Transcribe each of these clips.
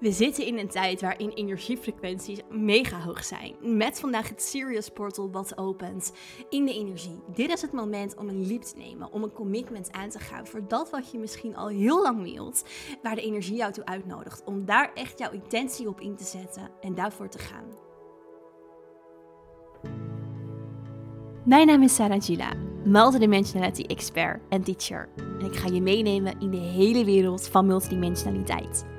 We zitten in een tijd waarin energiefrequenties mega hoog zijn. Met vandaag het Sirius Portal wat opent in de energie. Dit is het moment om een leap te nemen, om een commitment aan te gaan voor dat wat je misschien al heel lang wilt, waar de energie jou toe uitnodigt. Om daar echt jouw intentie op in te zetten en daarvoor te gaan. Mijn naam is Sarah Gila, multidimensionality expert en teacher. En ik ga je meenemen in de hele wereld van multidimensionaliteit.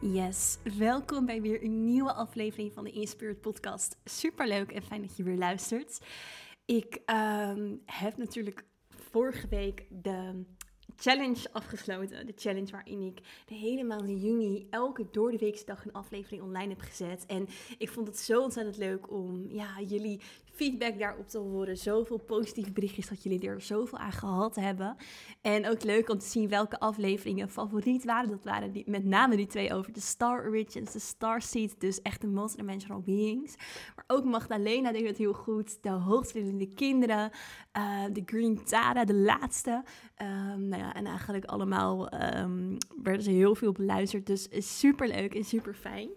Yes, welkom bij weer een nieuwe aflevering van de Inspired Podcast. Super leuk en fijn dat je weer luistert. Ik ehm, heb natuurlijk vorige week de challenge afgesloten. De challenge waarin ik de hele maand juni elke door de weekse dag een aflevering online heb gezet. En ik vond het zo ontzettend leuk om ja, jullie feedback daarop te horen. Zoveel positieve berichtjes dat jullie er zoveel aan gehad hebben. En ook leuk om te zien welke afleveringen favoriet waren. Dat waren die, met name die twee over de Star Origins, de Star Seed. Dus echt de multidimensional beings. Maar ook Magdalena deed het heel goed. De hoogstrillende kinderen. Uh, de Green Tara, de laatste. Um, nou ja, en eigenlijk allemaal um, werden ze heel veel beluisterd. Dus super leuk en super fijn.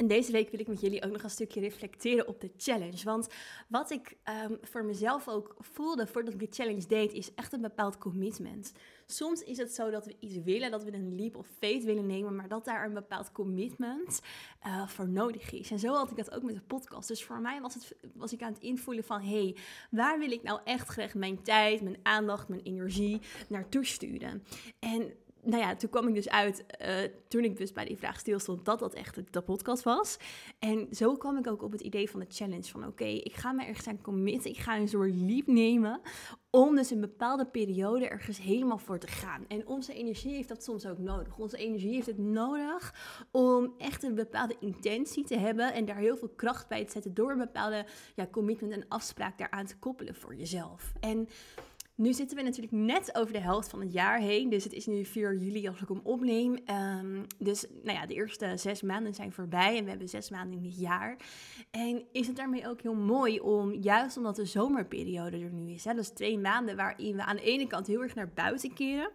En deze week wil ik met jullie ook nog een stukje reflecteren op de challenge. Want wat ik um, voor mezelf ook voelde voordat ik de challenge deed, is echt een bepaald commitment. Soms is het zo dat we iets willen, dat we een leap of faith willen nemen, maar dat daar een bepaald commitment uh, voor nodig is. En zo had ik dat ook met de podcast. Dus voor mij was, het, was ik aan het invoelen van, hé, hey, waar wil ik nou echt graag mijn tijd, mijn aandacht, mijn energie naartoe sturen? En nou ja, toen kwam ik dus uit, uh, toen ik dus bij die vraag stilstond, dat dat echt de podcast was. En zo kwam ik ook op het idee van de challenge van oké, ik ga me ergens aan committen, ik ga een soort liep nemen om dus een bepaalde periode ergens helemaal voor te gaan. En onze energie heeft dat soms ook nodig. Onze energie heeft het nodig om echt een bepaalde intentie te hebben en daar heel veel kracht bij te zetten door een bepaalde ja, commitment en afspraak daaraan te koppelen voor jezelf. En nu zitten we natuurlijk net over de helft van het jaar heen. Dus het is nu 4 juli als ik hem opneem. Um, dus nou ja, de eerste zes maanden zijn voorbij. En we hebben zes maanden in dit jaar. En is het daarmee ook heel mooi om, juist omdat de zomerperiode er nu is. Hè, dus twee maanden waarin we aan de ene kant heel erg naar buiten keren.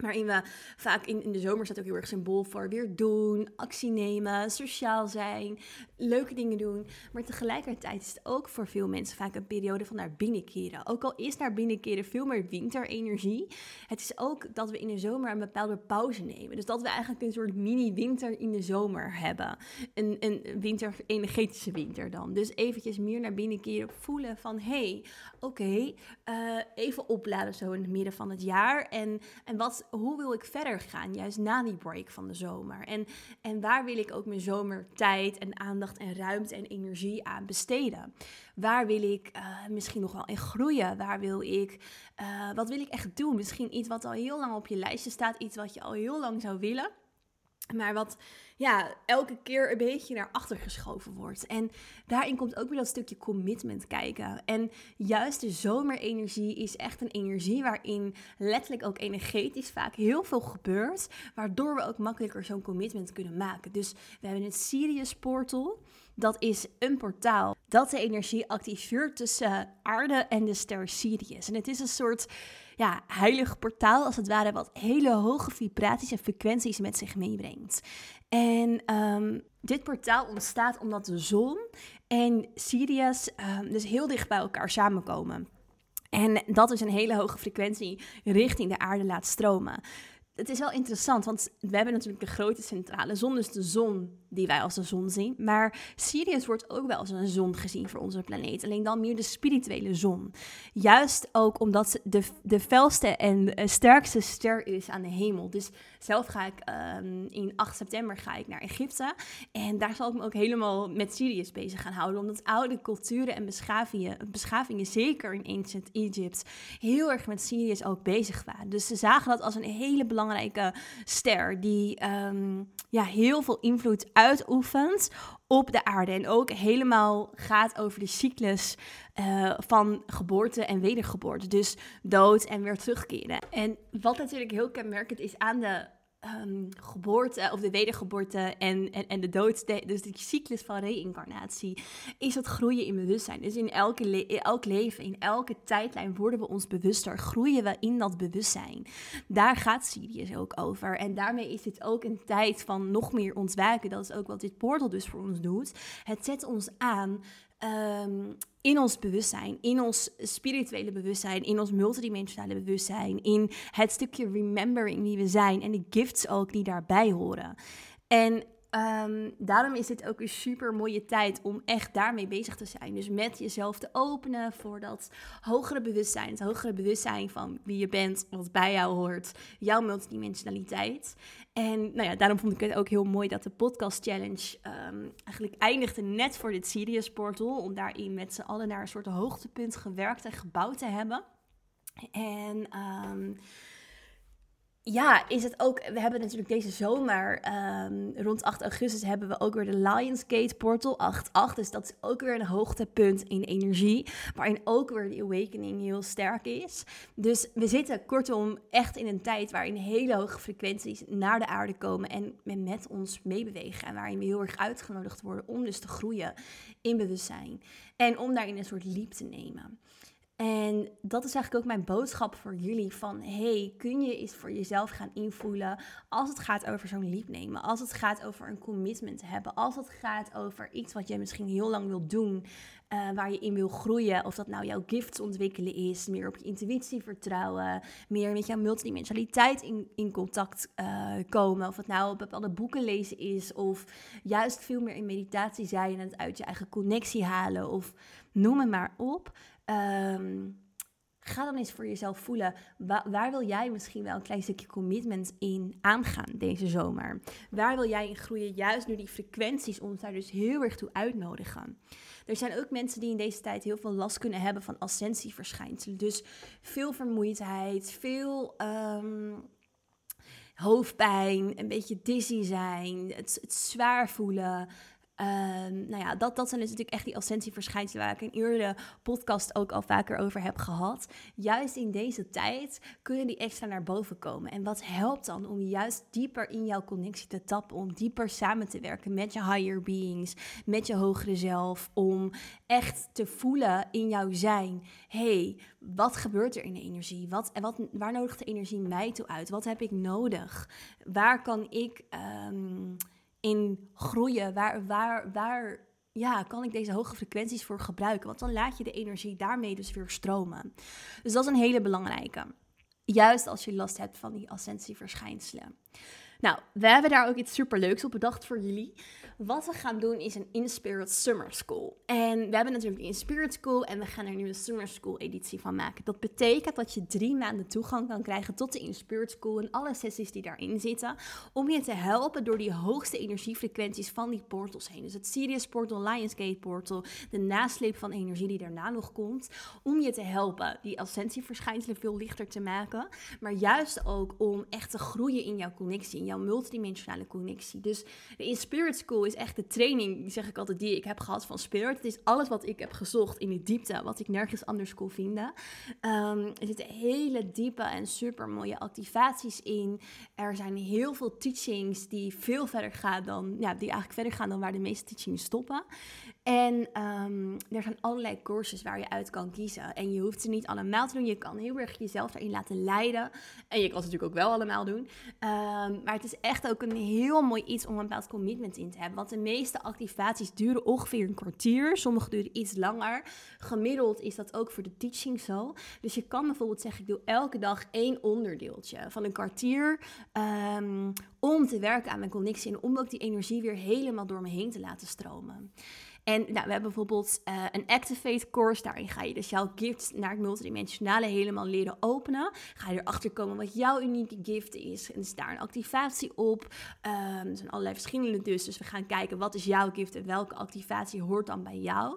Waarin we vaak in, in de zomer staat ook heel erg symbool voor weer doen, actie nemen, sociaal zijn, leuke dingen doen. Maar tegelijkertijd is het ook voor veel mensen vaak een periode van naar binnen keren. Ook al is naar binnen keren veel meer winterenergie. Het is ook dat we in de zomer een bepaalde pauze nemen. Dus dat we eigenlijk een soort mini-winter in de zomer hebben. Een, een winter, energetische winter dan. Dus eventjes meer naar binnen keren, voelen van hé, hey, oké, okay, uh, even opladen zo in het midden van het jaar. En, en wat hoe wil ik verder gaan, juist na die break van de zomer? En, en waar wil ik ook mijn zomertijd en aandacht en ruimte en energie aan besteden? Waar wil ik uh, misschien nog wel in groeien? Waar wil ik, uh, wat wil ik echt doen? Misschien iets wat al heel lang op je lijstje staat, iets wat je al heel lang zou willen. Maar wat ja, elke keer een beetje naar achter geschoven wordt. En daarin komt ook weer dat stukje commitment kijken. En juist de zomerenergie is echt een energie waarin letterlijk ook energetisch vaak heel veel gebeurt. Waardoor we ook makkelijker zo'n commitment kunnen maken. Dus we hebben het Sirius Portal. Dat is een portaal dat de energie activeert tussen aarde en de ster Sirius. En het is een soort ja, heilig portaal, als het ware, wat hele hoge vibraties en frequenties met zich meebrengt. En um, dit portaal ontstaat omdat de zon en Sirius um, dus heel dicht bij elkaar samenkomen. En dat is een hele hoge frequentie richting de aarde laat stromen. Het is wel interessant, want we hebben natuurlijk de grote centrale zon, dus de zon die wij als de zon zien. Maar Sirius wordt ook wel als een zon gezien voor onze planeet. Alleen dan meer de spirituele zon. Juist ook omdat ze de, de felste en sterkste ster is aan de hemel. Dus zelf ga ik um, in 8 september ga ik naar Egypte. En daar zal ik me ook helemaal met Sirius bezig gaan houden. Omdat oude culturen en beschavingen, beschavingen zeker in ancient Egypt, heel erg met Sirius ook bezig waren. Dus ze zagen dat als een hele belangrijke belangrijke ster die ehm, ja, heel veel invloed uitoefent op de aarde. En ook helemaal gaat over de cyclus uh, van geboorte en wedergeboorte. Dus dood en weer terugkeren. En wat natuurlijk heel kenmerkend is aan de um, geboorte of de wedergeboorte en, en, en de dood, dus de cyclus van reïncarnatie, is het groeien in bewustzijn. Dus in, elke in elk leven, in elke tijdlijn worden we ons bewuster, groeien we in dat bewustzijn. Daar gaat Sirius ook over. En daarmee is dit ook een tijd van nog meer ontwaken. Dat is ook wat dit portal dus voor ons doet. Het zet ons aan Um, in ons bewustzijn, in ons spirituele bewustzijn, in ons multidimensionale bewustzijn, in het stukje remembering wie we zijn en de gifts ook die daarbij horen. En um, daarom is dit ook een super mooie tijd om echt daarmee bezig te zijn. Dus met jezelf te openen voor dat hogere bewustzijn. Het hogere bewustzijn van wie je bent, wat bij jou hoort, jouw multidimensionaliteit. En nou ja, daarom vond ik het ook heel mooi dat de podcast challenge um, eigenlijk eindigde net voor dit Sirius portal. Om daarin met z'n allen naar een soort hoogtepunt gewerkt en gebouwd te hebben. En um, ja, is het ook. We hebben natuurlijk deze zomer, um, rond 8 augustus, hebben we ook weer de Lionsgate Portal 8.8. Dus dat is ook weer een hoogtepunt in energie. Waarin ook weer de awakening heel sterk is. Dus we zitten kortom echt in een tijd waarin hele hoge frequenties naar de aarde komen. En met ons meebewegen. En waarin we heel erg uitgenodigd worden om dus te groeien in bewustzijn. En om daarin een soort leap te nemen. En dat is eigenlijk ook mijn boodschap voor jullie van hey, kun je eens voor jezelf gaan invoelen als het gaat over zo'n liep nemen, als het gaat over een commitment hebben, als het gaat over iets wat je misschien heel lang wilt doen, uh, waar je in wil groeien, of dat nou jouw gifts ontwikkelen is, meer op je intuïtie vertrouwen, meer met jouw multidimensionaliteit in, in contact uh, komen, of het nou bepaalde boeken lezen is, of juist veel meer in meditatie zijn en het uit je eigen connectie halen, of noem het maar op. Um, ga dan eens voor jezelf voelen, waar, wil jij misschien wel een klein stukje commitment in aangaan deze zomer? Waar wil jij in groeien? Juist nu die frequenties ons daar dus heel erg toe uitnodigen. Er zijn ook mensen die in deze tijd heel veel last kunnen hebben van ascensieverschijnselen. Dus veel vermoeidheid, veel um, hoofdpijn, een beetje dizzy zijn, het zwaar voelen. Um, nou ja, dat, dat zijn dus natuurlijk echt die ascensieverschijnselen waar ik in eerdere podcast ook al vaker over heb gehad. Juist in deze tijd kunnen die extra naar boven komen. En wat helpt dan om juist dieper in jouw connectie te tappen, om dieper samen te werken met je higher beings, met je hogere zelf, om echt te voelen in jouw zijn. hey, wat gebeurt er in de energie? Wat, wat, waar nodigt de energie mij toe uit? Wat heb ik nodig? Waar kan ik... Um, groeien? Waar, waar, waar ja, kan ik deze hoge frequenties voor gebruiken? Want dan laat je de energie daarmee dus weer stromen. Dus dat is een hele belangrijke. Juist als je last hebt van die ascensieverschijnselen. Nou, we hebben daar ook iets superleuks op bedacht voor jullie. Wat we gaan doen is een Inspirit Summer School. En we hebben natuurlijk de Inspirit School en we gaan er nu een Summer School editie van maken. Dat betekent dat je drie maanden toegang kan krijgen tot de Inspirit School en alle sessies die daarin zitten. Om je te helpen door die hoogste energiefrequenties van die portals heen. Dus het Sirius Portal, Lionsgate Portal, de nasleep van energie die daarna nog komt. Om je te helpen die ascensieverschijnselen veel lichter te maken. Maar juist ook om echt te groeien in jouw connectie, jouw multidimensionale connectie. Dus de Inspirit School is echt de training, zeg ik altijd, die ik heb gehad van Spirit. Het is alles wat ik heb gezocht in de diepte, wat ik nergens anders kon vinden. Um, er zitten hele diepe en super mooie activaties in. Er zijn heel veel teachings die veel verder gaan dan, ja, die eigenlijk verder gaan dan waar de meeste teachings stoppen. En um, er zijn allerlei courses waar je uit kan kiezen. En je hoeft ze niet allemaal te doen. Je kan heel erg jezelf daarin laten leiden. En je kan ze natuurlijk ook wel allemaal doen. Um, maar het is echt ook een heel mooi iets om een bepaald commitment in te hebben. Want de meeste activaties duren ongeveer een kwartier. Sommige duren iets langer. Gemiddeld is dat ook voor de teaching zo. Dus je kan bijvoorbeeld zeggen, ik doe elke dag één onderdeeltje van een kwartier. Um, om te werken aan mijn connectie en om ook die energie weer helemaal door me heen te laten stromen. En nou, we hebben bijvoorbeeld uh, een Activate course. Daarin ga je dus jouw gifts naar het multidimensionale helemaal leren openen. Ga je erachter komen wat jouw unieke gift is. En is daar een activatie op. Um, er zijn allerlei verschillende dus. Dus we gaan kijken wat is jouw gift en welke activatie hoort dan bij jou.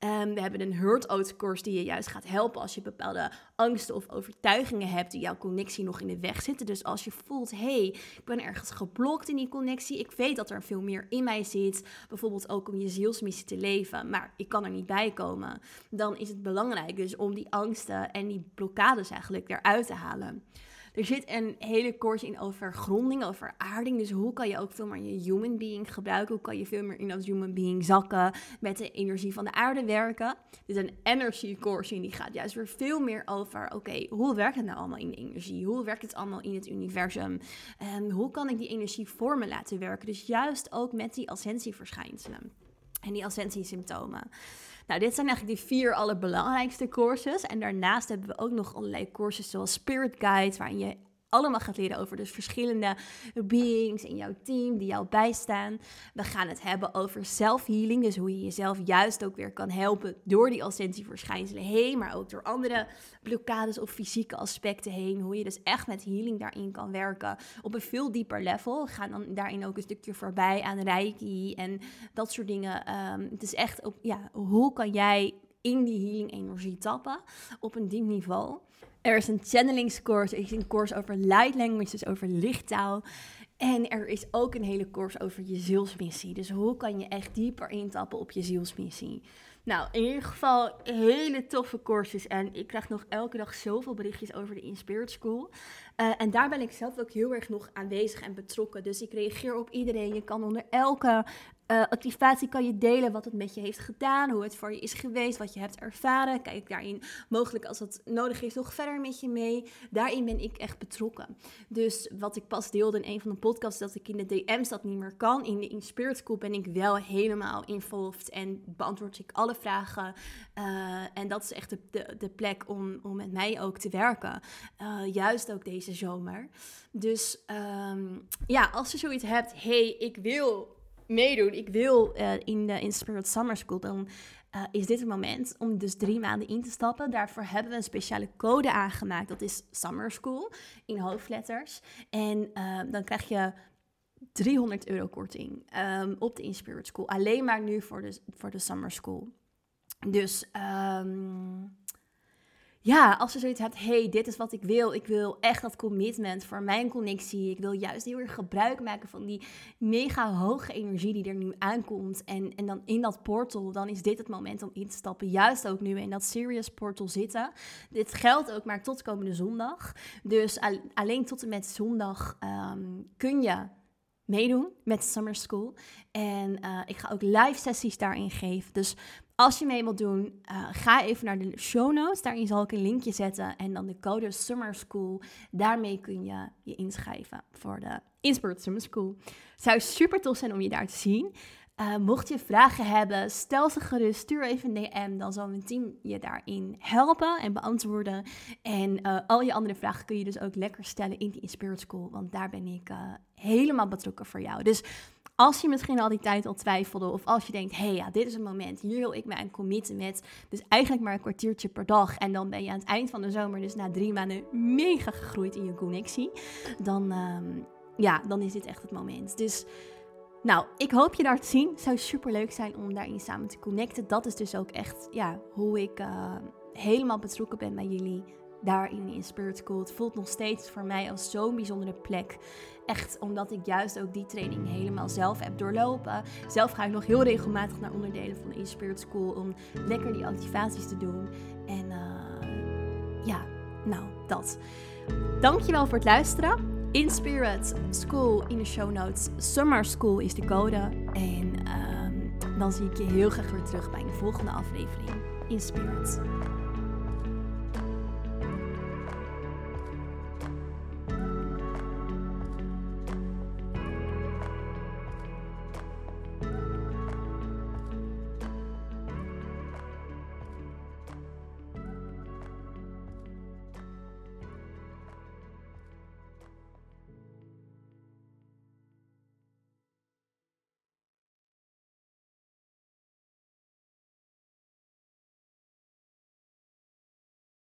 Um, we hebben een Hurt Out course die je juist gaat helpen als je bepaalde angsten of overtuigingen hebt die jouw connectie nog in de weg zitten. Dus als je voelt, hé, hey, ik ben ergens geblokt in die connectie, ik weet dat er veel meer in mij zit, bijvoorbeeld ook om je zielsmissie te leven, maar ik kan er niet bij komen, dan is het belangrijk dus om die angsten en die blokkades eigenlijk eruit te halen. Er zit een hele course in over gronding, over aarding. Dus hoe kan je ook veel meer je human being gebruiken? Hoe kan je veel meer in dat human being zakken? Met de energie van de aarde werken. Dit is een energy course en die gaat juist weer veel meer over... Oké, hoe werkt het nou allemaal in de energie? Hoe werkt het allemaal in het universum? En hoe kan ik die energie voor me laten werken? Dus juist ook met die ascensieverschijnselen en die ascensiesymptomen. Nou, dit zijn eigenlijk de vier allerbelangrijkste courses. En daarnaast hebben we ook nog allerlei courses zoals Spirit Guide, waarin je allemaal gaat leren over dus verschillende beings in jouw team die jou bijstaan. We gaan het hebben over self-healing, dus hoe je jezelf juist ook weer kan helpen door die ascensieverschijnselen heen, maar ook door andere blokkades of fysieke aspecten heen. Hoe je dus echt met healing daarin kan werken op een veel dieper level. We gaan dan daarin ook een stukje voorbij aan reiki en dat soort dingen. Ehm, het is echt, op, ja, hoe kan jij in die healing energie tappen op een diep niveau. Er is een channelingscourse, er is een course over light language, dus over lichttaal. En er is ook een hele course over je zielsmissie. Dus hoe kan je echt dieper intappen op je zielsmissie? Nou, in ieder geval hele toffe courses. En ik krijg nog elke dag zoveel berichtjes over de Inspired School. Uh, en daar ben ik zelf ook heel erg nog aanwezig en betrokken. Dus ik reageer op iedereen. Je kan onder elke uh, activatie kan je delen wat het met je heeft gedaan, hoe het voor je is geweest, wat je hebt ervaren. Kijk daarin mogelijk als dat nodig is nog verder met je mee. Daarin ben ik echt betrokken. Dus wat ik pas deelde in een van de podcasts, dat ik in de DM's dat niet meer kan. In de School ben ik wel helemaal involved en beantwoord ik alle vragen. Uh, en dat is echt de, de, plek om, om met mij ook te werken. Uh, juist ook deze zomer. Dus um, ja, als je zoiets hebt, hey, ik wil meedoen, ik wil uh, in de Inspired Summer School, dan uh, is dit het moment om dus drie maanden in te stappen. Daarvoor hebben we een speciale code aangemaakt. Dat is Summer School in hoofdletters. En uh, dan krijg je 300 euro korting um, op de Inspired School. Alleen maar nu voor de, voor de Summer School. Dus um, ja, als je zoiets hebt, hey, dit is wat ik wil. Ik wil echt dat commitment voor mijn connectie. Ik wil juist heel erg gebruik maken van die mega hoge energie die er nu aankomt. En, en dan in dat portal, dan is dit het moment om in te stappen. Juist ook nu in dat Serious Portal zitten. Dit geldt ook maar tot komende zondag. Dus alleen tot en met zondag um, kun je meedoen met Summer School. En uh, ik ga ook live sessies daarin geven. Dus als je mee wilt doen, uh, ga even naar de show notes. Daarin zal ik een linkje zetten. En dan de code Summer School. Daarmee kun je je inschrijven voor de Inspired Summer School. Het zou super tof zijn om je daar te zien. Uh, mocht je vragen hebben, stel ze gerust. Stuur even een DM. Dan zal mijn team je daarin helpen en beantwoorden. En uh, al je andere vragen kun je dus ook lekker stellen in die Inspired School. Want daar ben ik uh, helemaal betrokken voor jou. Dus als je misschien al die tijd al twijfelde, of als je denkt, hé hey, ja, dit is het moment, hier wil ik me aan committen met, dus eigenlijk maar een kwartiertje per dag. En dan ben je aan het eind van de zomer, dus na drie maanden, mega gegroeid in je connectie. Dan, um, ja, dan is dit echt het moment. Dus nou, ik hoop je daar te zien. Het zou super leuk zijn om daarin samen te connecten. Dat is dus ook echt ja, hoe ik uh, helemaal betrokken ben bij jullie daarin in Spirit School. Het voelt nog steeds voor mij als zo'n bijzondere plek. Echt omdat ik juist ook die training helemaal zelf heb doorlopen. Zelf ga ik nog heel regelmatig naar onderdelen van de Inspired School om lekker die activaties te doen. En uh, ja, nou dat. Dankjewel voor het luisteren. Inspired School in de show notes. Summer School is de code. En uh, dan zie ik je heel graag weer terug bij de volgende aflevering. Inspired.